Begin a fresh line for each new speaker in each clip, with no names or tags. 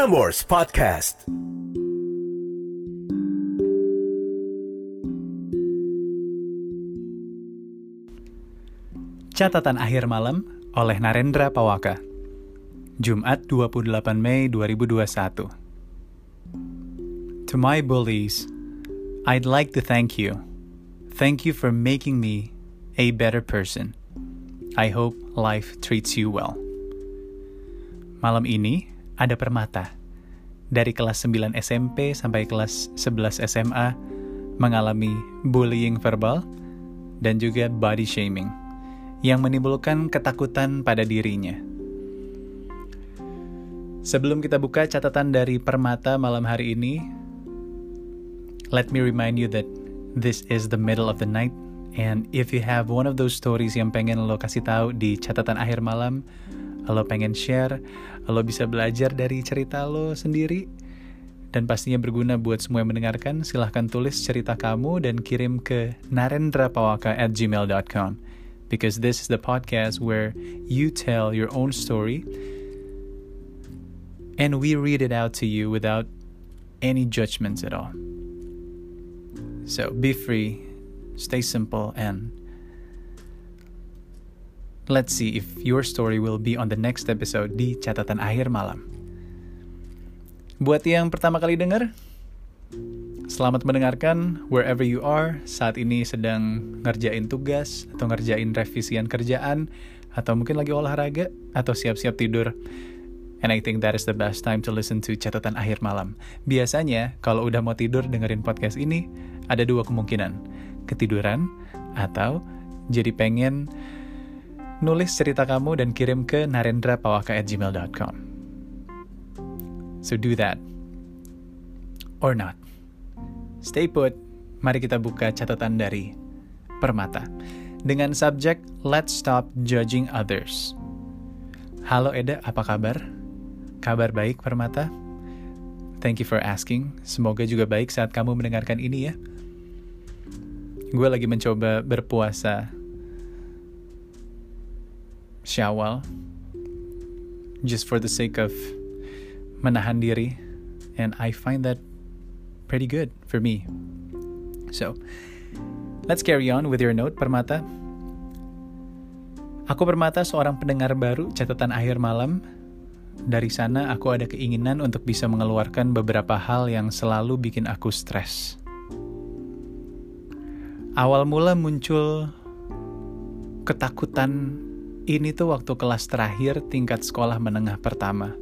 Prambors Podcast.
Catatan akhir malam oleh Narendra Pawaka. Jumat 28 Mei 2021. To my bullies, I'd like to thank you. Thank you for making me a better person. I hope life treats you well. Malam ini ada permata. Dari kelas 9 SMP sampai kelas 11 SMA mengalami bullying verbal dan juga body shaming yang menimbulkan ketakutan pada dirinya. Sebelum kita buka catatan dari Permata malam hari ini, let me remind you that this is the middle of the night and if you have one of those stories yang pengen lo kasih tahu di catatan akhir malam, lo pengen share, lo bisa belajar dari cerita lo sendiri, dan pastinya berguna buat semua yang mendengarkan, silahkan tulis cerita kamu dan kirim ke narendrapawaka at gmail.com because this is the podcast where you tell your own story. And we read it out to you without any judgments at all. So be free, stay simple, and let's see if your story will be on the next episode di catatan akhir malam. Buat yang pertama kali dengar, Selamat mendengarkan wherever you are. Saat ini sedang ngerjain tugas atau ngerjain revisian kerjaan atau mungkin lagi olahraga atau siap-siap tidur. And I think that is the best time to listen to catatan akhir malam. Biasanya kalau udah mau tidur dengerin podcast ini ada dua kemungkinan. Ketiduran atau jadi pengen nulis cerita kamu dan kirim ke narendrapawaka@gmail.com. So do that. Or not. Stay put, mari kita buka catatan dari Permata. Dengan subjek Let's Stop Judging Others. Halo Eda, apa kabar? Kabar baik Permata? Thank you for asking. Semoga juga baik saat kamu mendengarkan ini ya. Gue lagi mencoba berpuasa Syawal just for the sake of menahan diri and I find that pretty good for me. So, let's carry on with your note, Permata. Aku Permata seorang pendengar baru catatan akhir malam. Dari sana aku ada keinginan untuk bisa mengeluarkan beberapa hal yang selalu bikin aku stres. Awal mula muncul ketakutan ini tuh waktu kelas terakhir tingkat sekolah menengah pertama.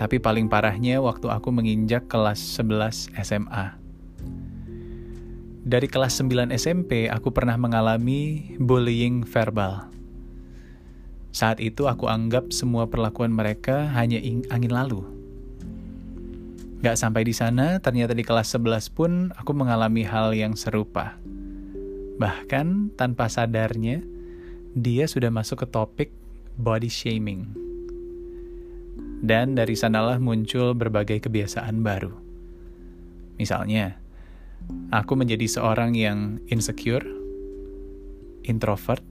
Tapi paling parahnya waktu aku menginjak kelas 11 SMA. Dari kelas 9 SMP, aku pernah mengalami bullying verbal. Saat itu aku anggap semua perlakuan mereka hanya angin lalu. Gak sampai di sana, ternyata di kelas 11 pun aku mengalami hal yang serupa. Bahkan tanpa sadarnya, dia sudah masuk ke topik body shaming dan dari sanalah muncul berbagai kebiasaan baru. Misalnya, aku menjadi seorang yang insecure, introvert,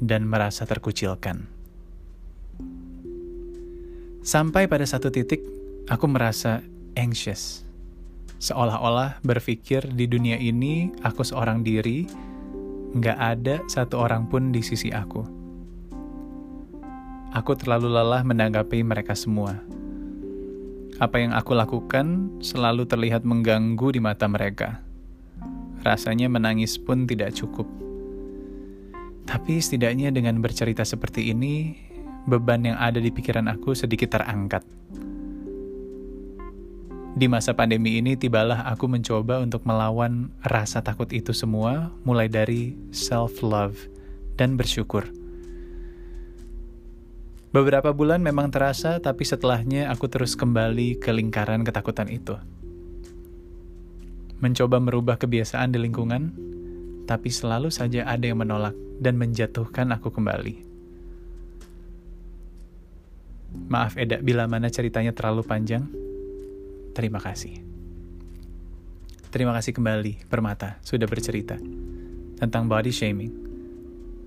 dan merasa terkucilkan. Sampai pada satu titik, aku merasa anxious. Seolah-olah berpikir di dunia ini aku seorang diri, nggak ada satu orang pun di sisi aku Aku terlalu lelah menanggapi mereka semua. Apa yang aku lakukan selalu terlihat mengganggu di mata mereka. Rasanya menangis pun tidak cukup. Tapi setidaknya dengan bercerita seperti ini, beban yang ada di pikiran aku sedikit terangkat. Di masa pandemi ini, tibalah aku mencoba untuk melawan rasa takut itu semua, mulai dari self-love dan bersyukur Beberapa bulan memang terasa, tapi setelahnya aku terus kembali ke lingkaran ketakutan itu. Mencoba merubah kebiasaan di lingkungan, tapi selalu saja ada yang menolak dan menjatuhkan aku kembali. Maaf Eda, bila mana ceritanya terlalu panjang. Terima kasih. Terima kasih kembali, Permata, sudah bercerita tentang body shaming,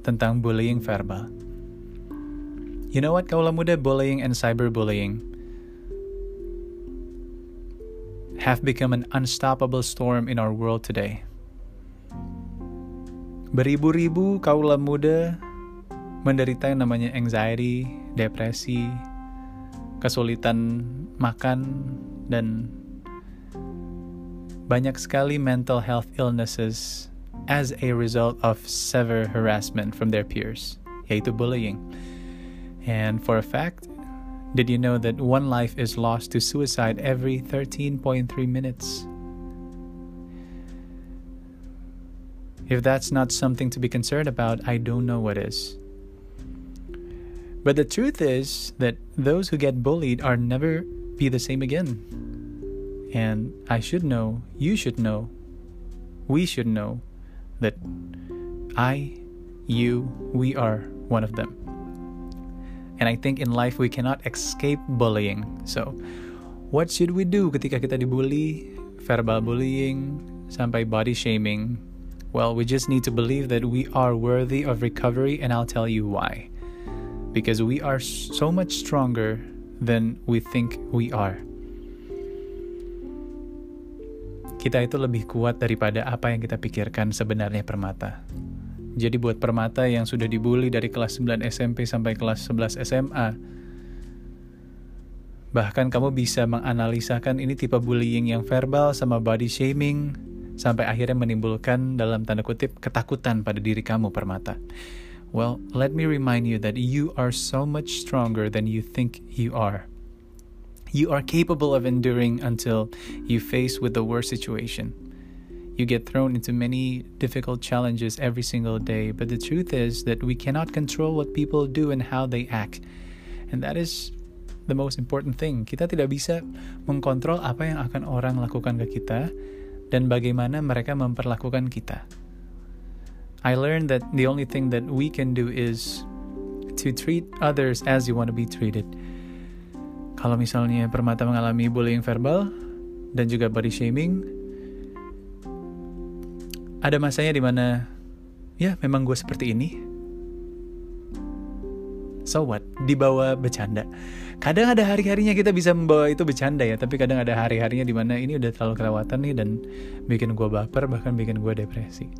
tentang bullying verbal, You know what, kaula muda, bullying and cyberbullying have become an unstoppable storm in our world today. Beribu-ribu kaula muda menderita yang namanya anxiety, depresi, kesulitan makan, dan banyak sekali mental health illnesses as a result of severe harassment from their peers, yaitu bullying. And for a fact, did you know that one life is lost to suicide every 13.3 minutes? If that's not something to be concerned about, I don't know what is. But the truth is that those who get bullied are never be the same again. And I should know, you should know, we should know that I, you, we are one of them. And I think in life we cannot escape bullying. So, what should we do ketika kita dibully, verbal bullying, sampai body shaming? Well, we just need to believe that we are worthy of recovery, and I'll tell you why. Because we are so much stronger than we think we are. Kita itu lebih kuat daripada apa yang kita pikirkan sebenarnya permata. Jadi buat permata yang sudah dibully dari kelas 9 SMP sampai kelas 11 SMA, bahkan kamu bisa menganalisakan ini tipe bullying yang verbal sama body shaming, sampai akhirnya menimbulkan dalam tanda kutip ketakutan pada diri kamu permata. Well, let me remind you that you are so much stronger than you think you are. You are capable of enduring until you face with the worst situation. You get thrown into many difficult challenges every single day, but the truth is that we cannot control what people do and how they act. And that is the most important thing. Kita tidak bisa mengkontrol apa yang akan orang lakukan ke kita dan bagaimana mereka memperlakukan kita. I learned that the only thing that we can do is to treat others as you want to be treated. Kalau misalnya Permata mengalami bullying verbal dan juga body shaming, ada masanya di mana ya memang gue seperti ini. So what? Dibawa bercanda. Kadang ada hari-harinya kita bisa membawa itu bercanda ya, tapi kadang ada hari-harinya di mana ini udah terlalu kelewatan nih dan bikin gue baper bahkan bikin gue depresi.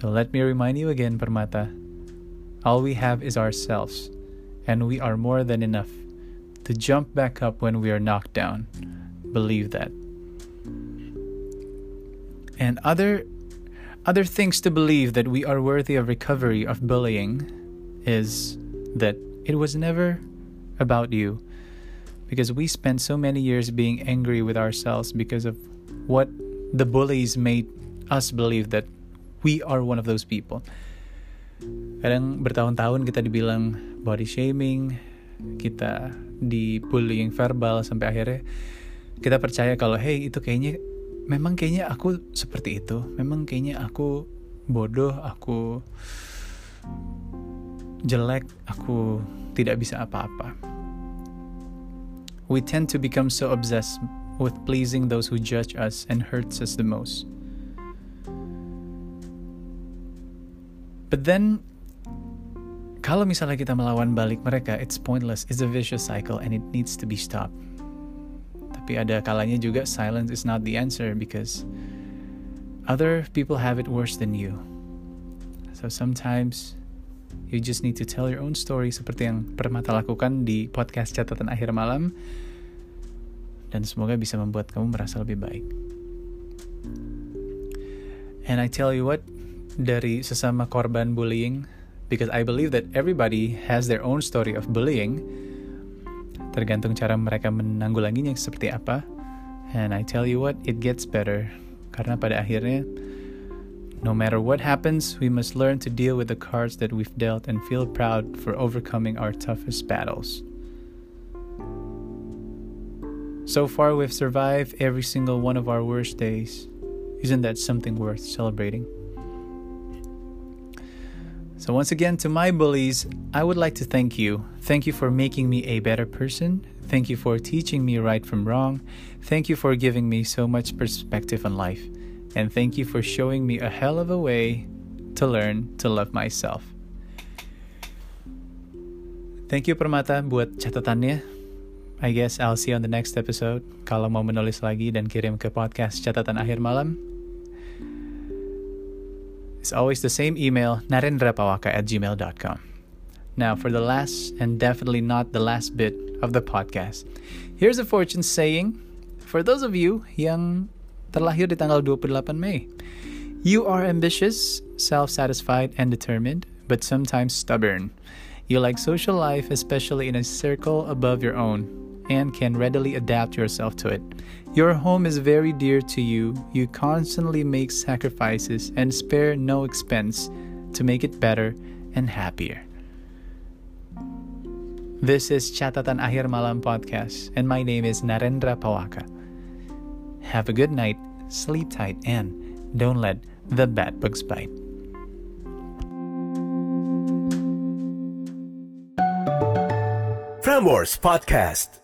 So let me remind you again, Permata. All we have is ourselves, and we are more than enough to jump back up when we are knocked down. Believe that. And other other things to believe that we are worthy of recovery of bullying is that it was never about you. Because we spent so many years being angry with ourselves because of what the bullies made us believe that we are one of those people. Kadang bertahun-tahun kita dibilang body shaming, kita dibullying verbal sampai akhirnya kita percaya kalau hey itu kayaknya memang kayaknya aku seperti itu. Memang kayaknya aku bodoh aku jelek aku tidak bisa apa-apa. We tend to become so obsessed with pleasing those who judge us and hurts us the most but then kalau misalnya kita melawan balik mereka, it's pointless. It's a vicious cycle and it needs to be stopped. Tapi ada kalanya juga silence is not the answer because other people have it worse than you. So sometimes you just need to tell your own story seperti yang Permata lakukan di podcast catatan akhir malam dan semoga bisa membuat kamu merasa lebih baik. And I tell you what, dari sesama korban bullying, because I believe that everybody has their own story of bullying, tergantung cara mereka menanggulanginya seperti apa. And I tell you what, it gets better. Karena pada akhirnya, no matter what happens, we must learn to deal with the cards that we've dealt and feel proud for overcoming our toughest battles. So far, we've survived every single one of our worst days. Isn't that something worth celebrating? So, once again, to my bullies, I would like to thank you. Thank you for making me a better person. Thank you for teaching me right from wrong. Thank you for giving me so much perspective on life. And thank you for showing me a hell of a way to learn to love myself. Thank you Permata buat catatannya. I guess I'll see you on the next episode. Kalau mau menulis lagi dan kirim ke podcast catatan akhir malam, it's always the same email, narendrapawaka at gmail.com. Now, for the last and definitely not the last bit of the podcast, here's a fortune saying for those of you yang terlahir di tanggal 28 Mei. You are ambitious, self-satisfied, and determined, but sometimes stubborn. You like social life, especially in a circle above your own, and can readily adapt yourself to it. Your home is very dear to you. You constantly make sacrifices and spare no expense to make it better and happier. This is Catatan Akhir Malam Podcast, and my name is Narendra Pawaka. Have a good night, sleep tight, and don't let the bad bugs bite.
Frameworks Podcast.